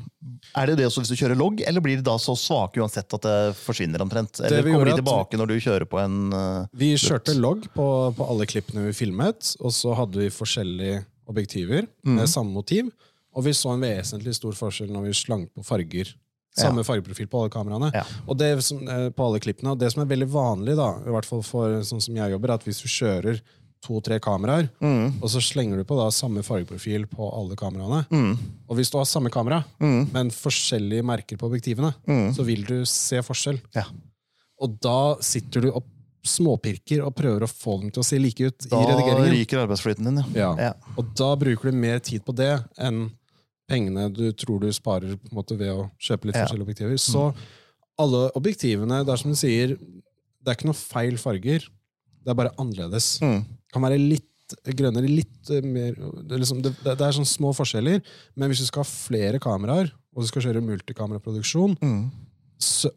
[SPEAKER 1] Er det det også hvis du kjører logg, eller blir de da så svake uansett at det forsvinner omtrent? Eller kommer de tilbake når du kjører på en uh,
[SPEAKER 2] Vi kjørte logg på, på alle klippene vi filmet, og så hadde vi forskjellige objektiver
[SPEAKER 1] Mm.
[SPEAKER 2] med samme motiv, og vi så en vesentlig stor forskjell når vi slang på farger. Samme fargeprofil på alle kameraene.
[SPEAKER 1] Ja.
[SPEAKER 2] Og det som, eh, på alle klippene. Og det som er veldig vanlig, da, i hvert fall for sånn som jeg jobber, er at hvis du kjører to-tre kameraer,
[SPEAKER 1] mm,
[SPEAKER 2] og så slenger du på da samme fargeprofil på alle kameraene,
[SPEAKER 1] mm,
[SPEAKER 2] og hvis du har samme kamera,
[SPEAKER 1] mm,
[SPEAKER 2] men forskjellige merker på objektivene,
[SPEAKER 1] mm.
[SPEAKER 2] så vil du se forskjell.
[SPEAKER 1] Ja.
[SPEAKER 2] Og da sitter du og småpirker og prøver å få dem til å se like ut
[SPEAKER 1] Da
[SPEAKER 2] i redigeringen.
[SPEAKER 1] Da ryker arbeidsflyten din, ja.
[SPEAKER 2] Ja. Og da bruker du mer tid på det enn pengene du tror du sparer måte ved å kjøpe litt forskjellige objektiver. Så alle objektivene, det er som du sier, det er ikke noe feil farger. Det er bare annerledes.
[SPEAKER 1] Mm.
[SPEAKER 2] Kan være litt grønnere, litt eh, mer det liksom, det, det er sånne små forskjeller, men hvis du skal ha flere kameraer, og du skal kjøre multikameraproduksjon,
[SPEAKER 1] Mm.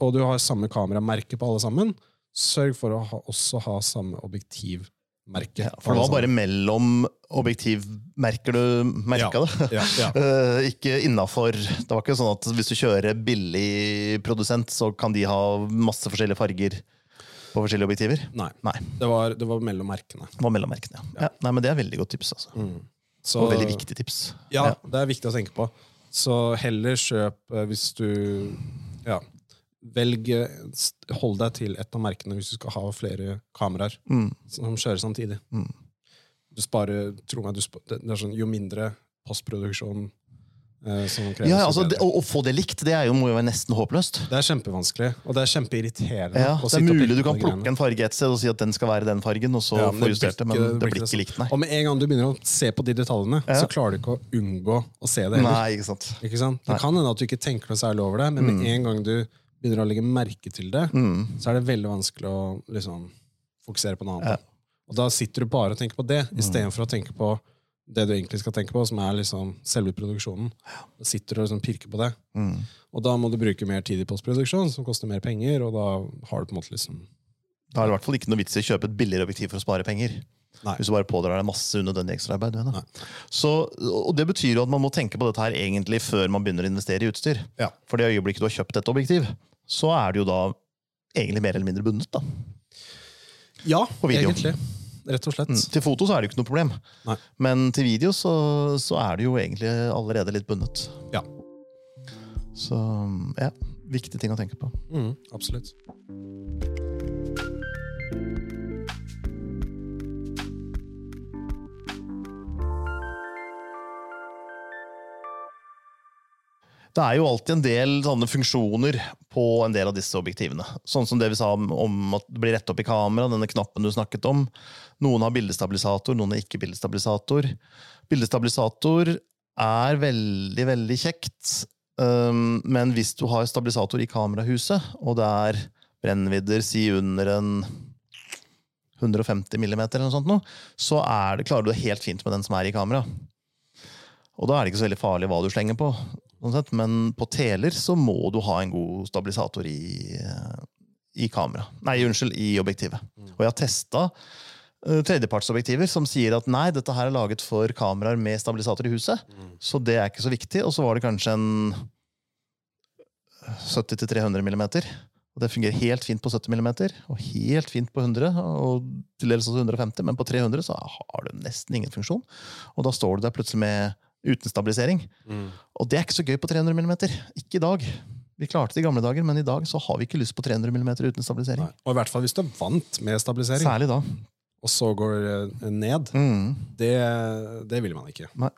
[SPEAKER 2] og du har samme kameramerke på alle sammen, sørg for å ha, også ha samme objektivmerke.
[SPEAKER 1] Ja, for det var bare mellom objektivmerker du merka
[SPEAKER 2] Ja.
[SPEAKER 1] det.
[SPEAKER 2] ja, ja.
[SPEAKER 1] Eh, ikke innafor Det var ikke sånn at hvis du kjører billig produsent, så kan de ha masse forskjellige farger på forskjellige objektiver.
[SPEAKER 2] Nei,
[SPEAKER 1] Nei.
[SPEAKER 2] det var, det var mellom merkene.
[SPEAKER 1] Det var mellommerkene. Ja. Ja. Nei, men det er veldig godt tips. altså.
[SPEAKER 2] Så,
[SPEAKER 1] Og veldig viktig tips.
[SPEAKER 2] Ja, det er viktig å tenke på. Så heller kjøp eh, hvis du Ja. Velg eh, Hold deg til et av merkene hvis du skal ha flere kameraer
[SPEAKER 1] Mm.
[SPEAKER 2] som kjører samtidig.
[SPEAKER 1] Mm.
[SPEAKER 2] Du sparer Tro meg, du sparer, det er sånn, jo mindre postproduksjon
[SPEAKER 1] Ja, altså, det, å, å få det likt det er jo, må jo være nesten håpløst.
[SPEAKER 2] Det er kjempevanskelig, og det er kjempeirriterende.
[SPEAKER 1] Ja, det er mulig du kan plukke en farge et sted og si at den skal være den fargen, og så
[SPEAKER 2] Ja,
[SPEAKER 1] få justert det, men det blir
[SPEAKER 2] ikke
[SPEAKER 1] ikke likt, nei.
[SPEAKER 2] Og med en gang du begynner å se på de detaljene,
[SPEAKER 1] Ja.
[SPEAKER 2] så klarer du ikke å unngå å se det. heller.
[SPEAKER 1] Nei, ikke sant.
[SPEAKER 2] Ikke sant? Det
[SPEAKER 1] Nei.
[SPEAKER 2] kan hende at du ikke tenker noe særlig over det, men med en gang du begynner å legge merke til det,
[SPEAKER 1] Mm.
[SPEAKER 2] så er det veldig vanskelig å liksom, fokusere på noe annet.
[SPEAKER 1] Ja.
[SPEAKER 2] Og da sitter du bare og tenker på det, istedenfor å tenke på det du egentlig skal tenke på, som er liksom selve produksjonen. Da sitter du og liksom pirker på det.
[SPEAKER 1] Mm.
[SPEAKER 2] Og da må du bruke mer tid i postproduksjon, som koster mer penger, og da har du på en måte liksom
[SPEAKER 1] Da er det i hvert fall ikke noe vits i å kjøpe et billigere objektiv for å spare penger.
[SPEAKER 2] Nei.
[SPEAKER 1] Hvis du bare pådrar deg masse unødvendig ekstraarbeid. og det betyr jo at man må tenke på dette her egentlig før man begynner å investere i utstyr.
[SPEAKER 2] Ja.
[SPEAKER 1] For det øyeblikket du har kjøpt et objektiv, så er du jo da egentlig mer eller mindre bundet. da.
[SPEAKER 2] Ja, egentlig. Rett og slett.
[SPEAKER 1] Mm. Til foto så er det jo ikke noe problem,
[SPEAKER 2] Nei.
[SPEAKER 1] men til video så, så er det jo egentlig allerede litt bundet.
[SPEAKER 2] Ja.
[SPEAKER 1] Så ja, viktig ting å tenke på.
[SPEAKER 2] Mm, absolutt.
[SPEAKER 1] Det er jo alltid en del sånne funksjoner på en del av disse objektivene. Sånn som det vi sa om, om at det blir rett opp i kamera, denne knappen du snakket om. Noen har bildestabilisator, noen har ikke bildestabilisator. Bildestabilisator er veldig, veldig kjekt. Um, men hvis du har stabilisator i kamerahuset, og det er brennvidder si under en 150 millimeter, eller noe sånt, nå, så det, klarer du det helt fint med den som er i kamera. Og da er det ikke så veldig farlig hva du slenger på. Men på teler så må du ha en god stabilisator i, eh, i kamera. Nei, unnskyld, i objektivet. Og jeg har testa uh, tredjepartsobjektiver som sier at nei, dette her er laget for kameraer med stabilisator i huset, så det er ikke så viktig. Og så var det kanskje en 70-300 millimeter. Og det fungerer helt fint på 70 mm, og helt fint på 100, og til dels også 150, men på 300 så har du nesten ingen funksjon. Og da står du der plutselig med uten stabilisering. Og det er ikke så gøy på 300 mm. Ikke i dag. Vi klarte det i gamle dager, men i dag så har vi ikke lyst på 300 mm uten stabilisering.
[SPEAKER 2] Nei. Og i hvert fall hvis du er vant med stabilisering,
[SPEAKER 1] Særlig da.
[SPEAKER 2] og så går det ned.
[SPEAKER 1] Mm.
[SPEAKER 2] Det, det vil man ikke.
[SPEAKER 1] Nei.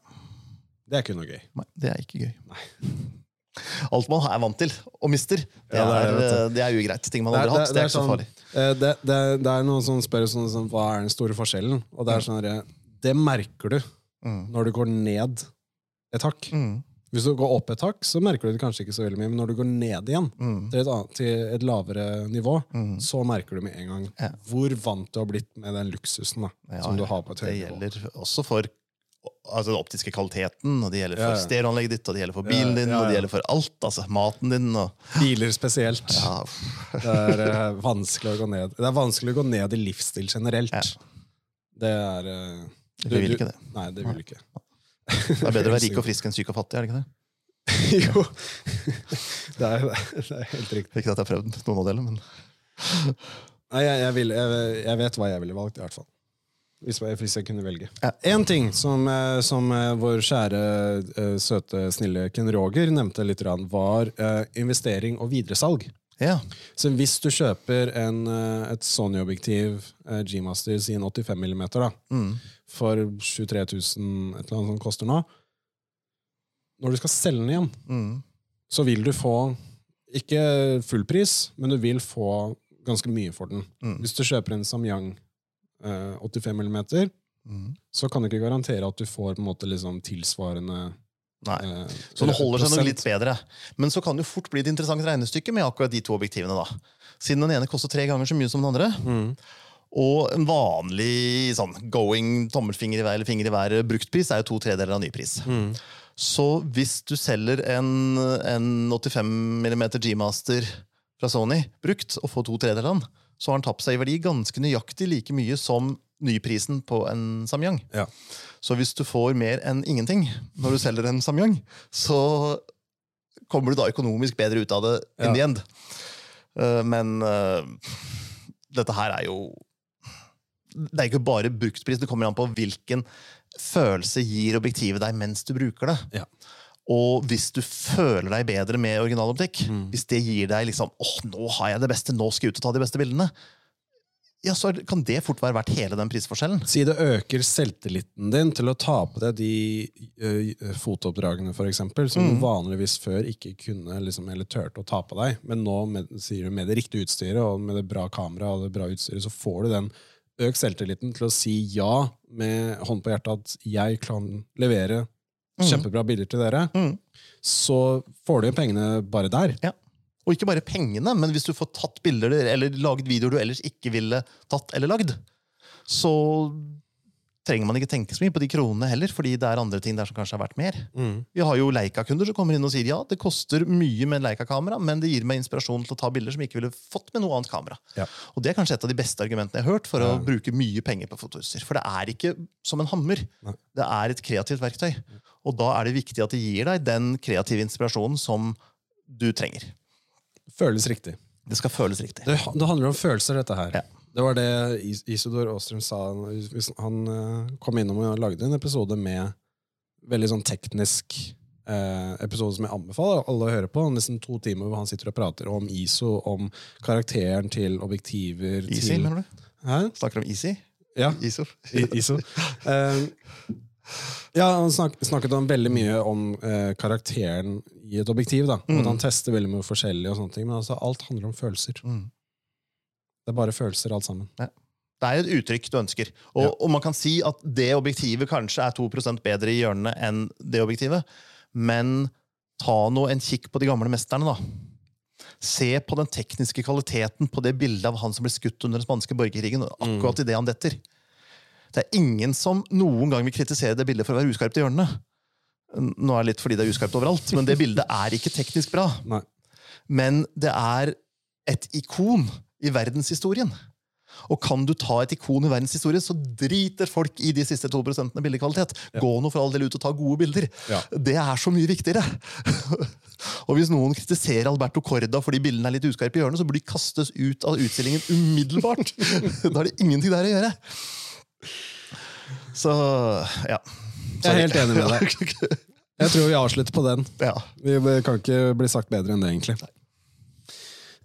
[SPEAKER 2] Det er ikke noe gøy.
[SPEAKER 1] Nei, det er ikke gøy. Alt man er vant til og mister, det,
[SPEAKER 2] Ja, det er
[SPEAKER 1] er,
[SPEAKER 2] det,
[SPEAKER 1] eh, er ugreit. Ting man aldri har hatt.
[SPEAKER 2] det-
[SPEAKER 1] er ikke så
[SPEAKER 2] sånn-
[SPEAKER 1] farlig.
[SPEAKER 2] Eh, Det, det, det er noen som spør sånn, sånn, hva er den store forskjellen. Og det er sånn at det merker du
[SPEAKER 1] Mm.
[SPEAKER 2] når du går ned et hakk.
[SPEAKER 1] Mm.
[SPEAKER 2] Hvis du går opp et hakk, så merker du det kanskje ikke så veldig mye. Men når du går ned igjen
[SPEAKER 1] Mm.
[SPEAKER 2] til et, annet, til et lavere nivå,
[SPEAKER 1] Mm.
[SPEAKER 2] så merker du med en gang
[SPEAKER 1] Ja.
[SPEAKER 2] hvor vant du har blitt med den luksusen da,
[SPEAKER 1] Ja,
[SPEAKER 2] som du har på et
[SPEAKER 1] Det
[SPEAKER 2] høyt nivå.
[SPEAKER 1] gjelder også for altså, den optiske kvaliteten, og det gjelder for
[SPEAKER 2] Ja, ja.
[SPEAKER 1] stereoanlegget ditt, og det gjelder for bilen din,
[SPEAKER 2] ja,
[SPEAKER 1] og det gjelder for alt. altså Maten din og
[SPEAKER 2] Biler spesielt.
[SPEAKER 1] ja,
[SPEAKER 2] Det er uh, vanskelig å gå ned. Det er vanskelig å gå ned i livsstil generelt.
[SPEAKER 1] Ja.
[SPEAKER 2] Det er
[SPEAKER 1] uh, du,
[SPEAKER 2] du, vil
[SPEAKER 1] ikke det.
[SPEAKER 2] Nei, det vil du ikke.
[SPEAKER 1] Det er bedre å være rik og frisk enn syk og fattig, er det ikke det?
[SPEAKER 2] jo. Det er, det er helt riktig.
[SPEAKER 1] Ikke at jeg har prøvd noen av delene, men
[SPEAKER 2] Nei, jeg, jeg, vil, jeg, jeg vet hva jeg ville valgt, i hvert fall. Hvis jeg, hvis kunne velge.
[SPEAKER 1] Ja.
[SPEAKER 2] En ting som, eh, som eh, vår kjære, eh, søte, snille Ken Roger nevnte litt, var investering og videresalg.
[SPEAKER 1] ja.
[SPEAKER 2] Så hvis du kjøper en, et Sony-objektiv, eh, G-Master, si en 85 mm, da,
[SPEAKER 1] Mm.
[SPEAKER 2] For 23 000, et eller annet som koster nå Når du skal selge den igjen,
[SPEAKER 1] Mm.
[SPEAKER 2] så vil du få ikke full pris, men du vil få ganske mye for den.
[SPEAKER 1] Mm.
[SPEAKER 2] Hvis du kjøper en Samyang eh, 85 mm,
[SPEAKER 1] Mm.
[SPEAKER 2] så kan du ikke garantere at du får på en måte liksom tilsvarende
[SPEAKER 1] Nei.
[SPEAKER 2] eh,
[SPEAKER 1] Så det holder seg nok litt bedre. Men så kan det jo fort bli et interessant regnestykke med akkurat de to objektivene. da. Siden den ene koster tre ganger så mye som den andre.
[SPEAKER 2] Mm.
[SPEAKER 1] Og en vanlig sånn going tommelfinger i vei eller finger i været bruktpris er jo to tredeler av nypris.
[SPEAKER 2] Mm.
[SPEAKER 1] Så hvis du selger en, en 85 mm G-master fra Sony brukt og får to tredeler av den, så har den tapt seg i verdi ganske nøyaktig like mye som nyprisen på en Samyang.
[SPEAKER 2] Ja.
[SPEAKER 1] Så hvis du får mer enn ingenting når du selger en Samyang, så kommer du da økonomisk bedre ut av det in
[SPEAKER 2] Ja.
[SPEAKER 1] the end. Eh, Men uh, dette her er jo Det er ikke bare bruktpris, det kommer an på hvilken følelse gir objektivet deg mens du bruker det.
[SPEAKER 2] Ja.
[SPEAKER 1] Og hvis du føler deg bedre med originaloptikk,
[SPEAKER 2] Mm.
[SPEAKER 1] hvis det gir deg liksom åh, nå har jeg det beste, nå skal jeg ut og ta de beste bildene, ja, så kan det fort være verdt hele den prisforskjellen.
[SPEAKER 2] Si det øker selvtilliten din til å ta på deg de fotooppdragene, for eksempel, som
[SPEAKER 1] Mm.
[SPEAKER 2] du vanligvis før ikke kunne liksom, eller turte å ta på deg. Men nå, med, sier du, med det riktige utstyret og med det bra kameraet og det bra utstyret, så får du den økt selvtilliten til å si ja med hånd på hjertet at jeg kan levere
[SPEAKER 1] Mm.
[SPEAKER 2] kjempebra bilder til dere.
[SPEAKER 1] Mm.
[SPEAKER 2] Så får du jo pengene bare der.
[SPEAKER 1] Og ikke bare pengene, men hvis du får tatt bilder eller laget videoer du ellers ikke ville tatt eller lagd, så trenger man ikke tenke så mye på de kronene heller, fordi det er andre ting der som kanskje er verdt mer. Vi har jo Leica-kunder som kommer inn og sier ja, det koster mye med Leica-kamera, men det gir meg inspirasjon til å ta bilder som jeg ikke ville fått med noe annet kamera.
[SPEAKER 2] Ja.
[SPEAKER 1] Og det er kanskje et av de beste argumentene jeg har hørt for å
[SPEAKER 2] Ja.
[SPEAKER 1] bruke mye penger på fotoutstyr. For det er ikke som en hammer.
[SPEAKER 2] Nei.
[SPEAKER 1] Det er et kreativt verktøy. Og da er det viktig at det gir deg den kreative inspirasjonen som du trenger.
[SPEAKER 2] Føles riktig.
[SPEAKER 1] Det skal føles riktig.
[SPEAKER 2] Det, det handler om følelser, dette her.
[SPEAKER 1] Ja.
[SPEAKER 2] Det var det Is- Isodor Aastrum sa. Han eh, kom innom og lagde en episode med veldig sånn teknisk eh, episode som jeg anbefaler alle å høre på. Nesten to timer hvor han sitter og prater om ISO, om karakteren til objektiver
[SPEAKER 1] Easy,
[SPEAKER 2] til
[SPEAKER 1] mener du?
[SPEAKER 2] Hæ?
[SPEAKER 1] Snakker om Easy?
[SPEAKER 2] Ja,
[SPEAKER 1] ISO?
[SPEAKER 2] I- ISO. Eh, ja, han snak, snakket om veldig mye om eh, karakteren i et objektiv. da, og
[SPEAKER 1] Mm.
[SPEAKER 2] at Han tester veldig mye forskjellig, og sånne ting, men altså, alt handler om følelser.
[SPEAKER 1] Mm.
[SPEAKER 2] Det er bare følelser, alt sammen.
[SPEAKER 1] Det er et uttrykk du ønsker. Og,
[SPEAKER 2] Ja.
[SPEAKER 1] og man kan si at det objektivet kanskje er 2% bedre i hjørnene enn det objektivet, men ta nå en kikk på de gamle mesterne, da. Se på den tekniske kvaliteten på det bildet av han som ble skutt under den spanske borgerkrigen. akkurat i det han detter. Det er ingen som noen gang vil kritisere det bildet for å være uskarpt i hjørnene. Nå er det litt fordi det er uskarpt overalt, men det bildet er ikke teknisk bra.
[SPEAKER 2] Nei.
[SPEAKER 1] Men det er et ikon i verdenshistorien. Og kan du ta et ikon i verdenshistorien, så driter folk i de siste to prosentene bildekvalitet. Gå nå for all del ut og ta gode bilder.
[SPEAKER 2] Ja.
[SPEAKER 1] Det er så mye viktigere. og hvis noen kritiserer Alberto Corda fordi bildene er litt uskarpe i hjørnet, så burde de kastes ut av utstillingen umiddelbart. da er det ingenting der å gjøre. Så ja.
[SPEAKER 2] Jeg er helt enig med deg. Jeg tror vi avslutter på den.
[SPEAKER 1] Ja.
[SPEAKER 2] Vi kan ikke bli sagt bedre enn det, egentlig. Eh,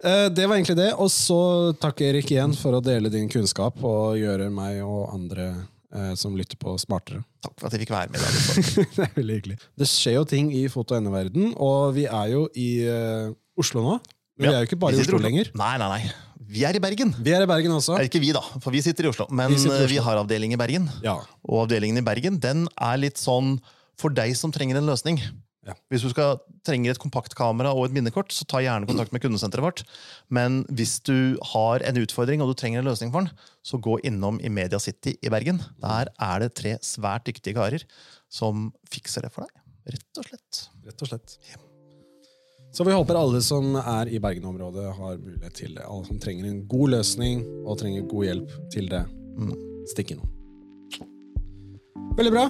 [SPEAKER 2] Det var egentlig det. Og så takk Erik igjen for å dele din kunnskap og gjøre meg og andre eh, som lytter på, smartere.
[SPEAKER 1] Takk for at jeg fikk være med deg.
[SPEAKER 2] Det er veldig hyggelig. Det skjer jo ting i foto-NO-verden, og vi er jo i eh, Oslo nå. Men vi er jo ikke bare i
[SPEAKER 1] sitter
[SPEAKER 2] Oslo lenger.
[SPEAKER 1] Nei, nei, nei. Vi er i Bergen.
[SPEAKER 2] Vi er i Bergen også.
[SPEAKER 1] Er ikke vi, da, for vi sitter i Oslo. Men
[SPEAKER 2] Vi i
[SPEAKER 1] Oslo. vi har avdeling i Bergen.
[SPEAKER 2] Ja.
[SPEAKER 1] Og avdelingen i Bergen den er litt sånn for deg som trenger en løsning.
[SPEAKER 2] Ja.
[SPEAKER 1] Hvis du skal, trenger et kompaktkamera og et minnekort, så ta gjerne kontakt med kundesenteret vårt. Men hvis du har en utfordring og du trenger en løsning for den, så gå innom i Media City i Bergen. Der er det tre svært dyktige karer som fikser det for deg. Rett og slett.
[SPEAKER 2] Rett og slett. Så vi håper alle som er i Bergen-området, har mulighet til det. Alle som trenger en god løsning og trenger god hjelp til det, stikk innom. Veldig bra.